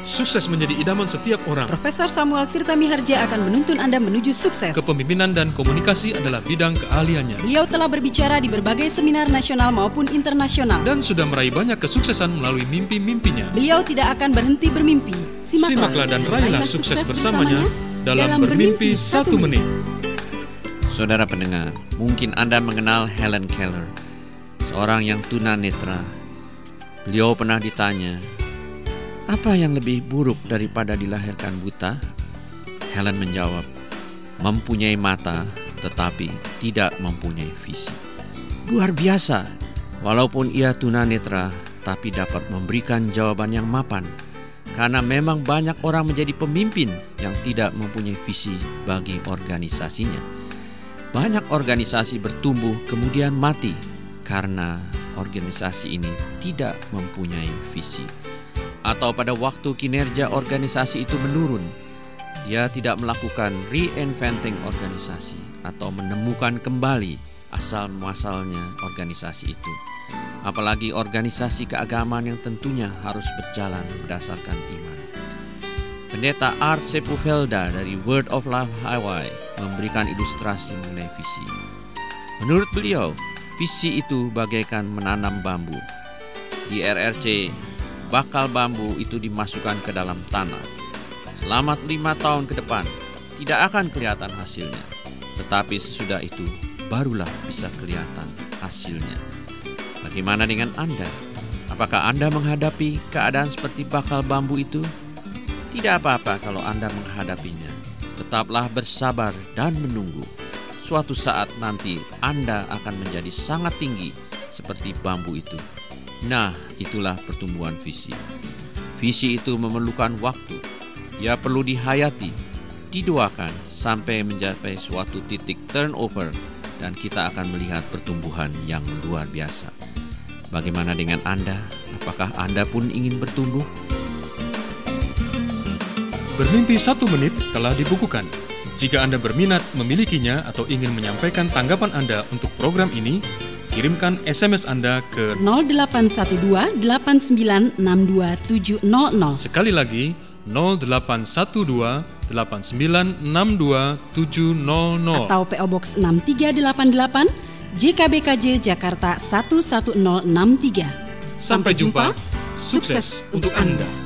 Sukses menjadi idaman setiap orang. Profesor Samuel Tirta Miharja akan menuntun Anda menuju sukses. Kepemimpinan dan komunikasi adalah bidang keahliannya. Beliau telah berbicara di berbagai seminar nasional maupun internasional. Dan sudah meraih banyak kesuksesan melalui mimpi-mimpinya. Beliau tidak akan berhenti bermimpi. Simaklah, Simaklah dan raihlah sukses, sukses bersamanya dalam, dalam bermimpi satu menit. Saudara pendengar, mungkin Anda mengenal Helen Keller, seorang yang tunanetra. Beliau pernah ditanya, apa yang lebih buruk daripada dilahirkan buta? Helen menjawab, mempunyai mata tetapi tidak mempunyai visi. Luar biasa, walaupun ia tunanetra tapi dapat memberikan jawaban yang mapan. Karena memang banyak orang menjadi pemimpin yang tidak mempunyai visi bagi organisasinya. Banyak organisasi bertumbuh kemudian mati karena organisasi ini tidak mempunyai visi atau pada waktu kinerja organisasi itu menurun, dia tidak melakukan reinventing organisasi atau menemukan kembali asal muasalnya organisasi itu. Apalagi organisasi keagamaan yang tentunya harus berjalan berdasarkan iman. Pendeta Art Sepufelda dari Word of Life Hawaii memberikan ilustrasi mengenai visi. Menurut beliau, visi itu bagaikan menanam bambu. Di RRC bakal bambu itu dimasukkan ke dalam tanah. Selama lima tahun ke depan, tidak akan kelihatan hasilnya. Tetapi sesudah itu, barulah bisa kelihatan hasilnya. Bagaimana dengan Anda? Apakah Anda menghadapi keadaan seperti bakal bambu itu? Tidak apa-apa kalau Anda menghadapinya. Tetaplah bersabar dan menunggu. Suatu saat nanti Anda akan menjadi sangat tinggi seperti bambu itu Nah, itulah pertumbuhan visi. Visi itu memerlukan waktu. Ya perlu dihayati, didoakan sampai mencapai suatu titik turnover dan kita akan melihat pertumbuhan yang luar biasa. Bagaimana dengan Anda? Apakah Anda pun ingin bertumbuh? Bermimpi satu menit telah dibukukan. Jika Anda berminat memilikinya atau ingin menyampaikan tanggapan Anda untuk program ini, Kirimkan SMS Anda ke 0812 8962 Sekali lagi 0812 8962 atau PO Box 6388 JKBKJ Jakarta 11063. Sampai jumpa. Sukses untuk Anda.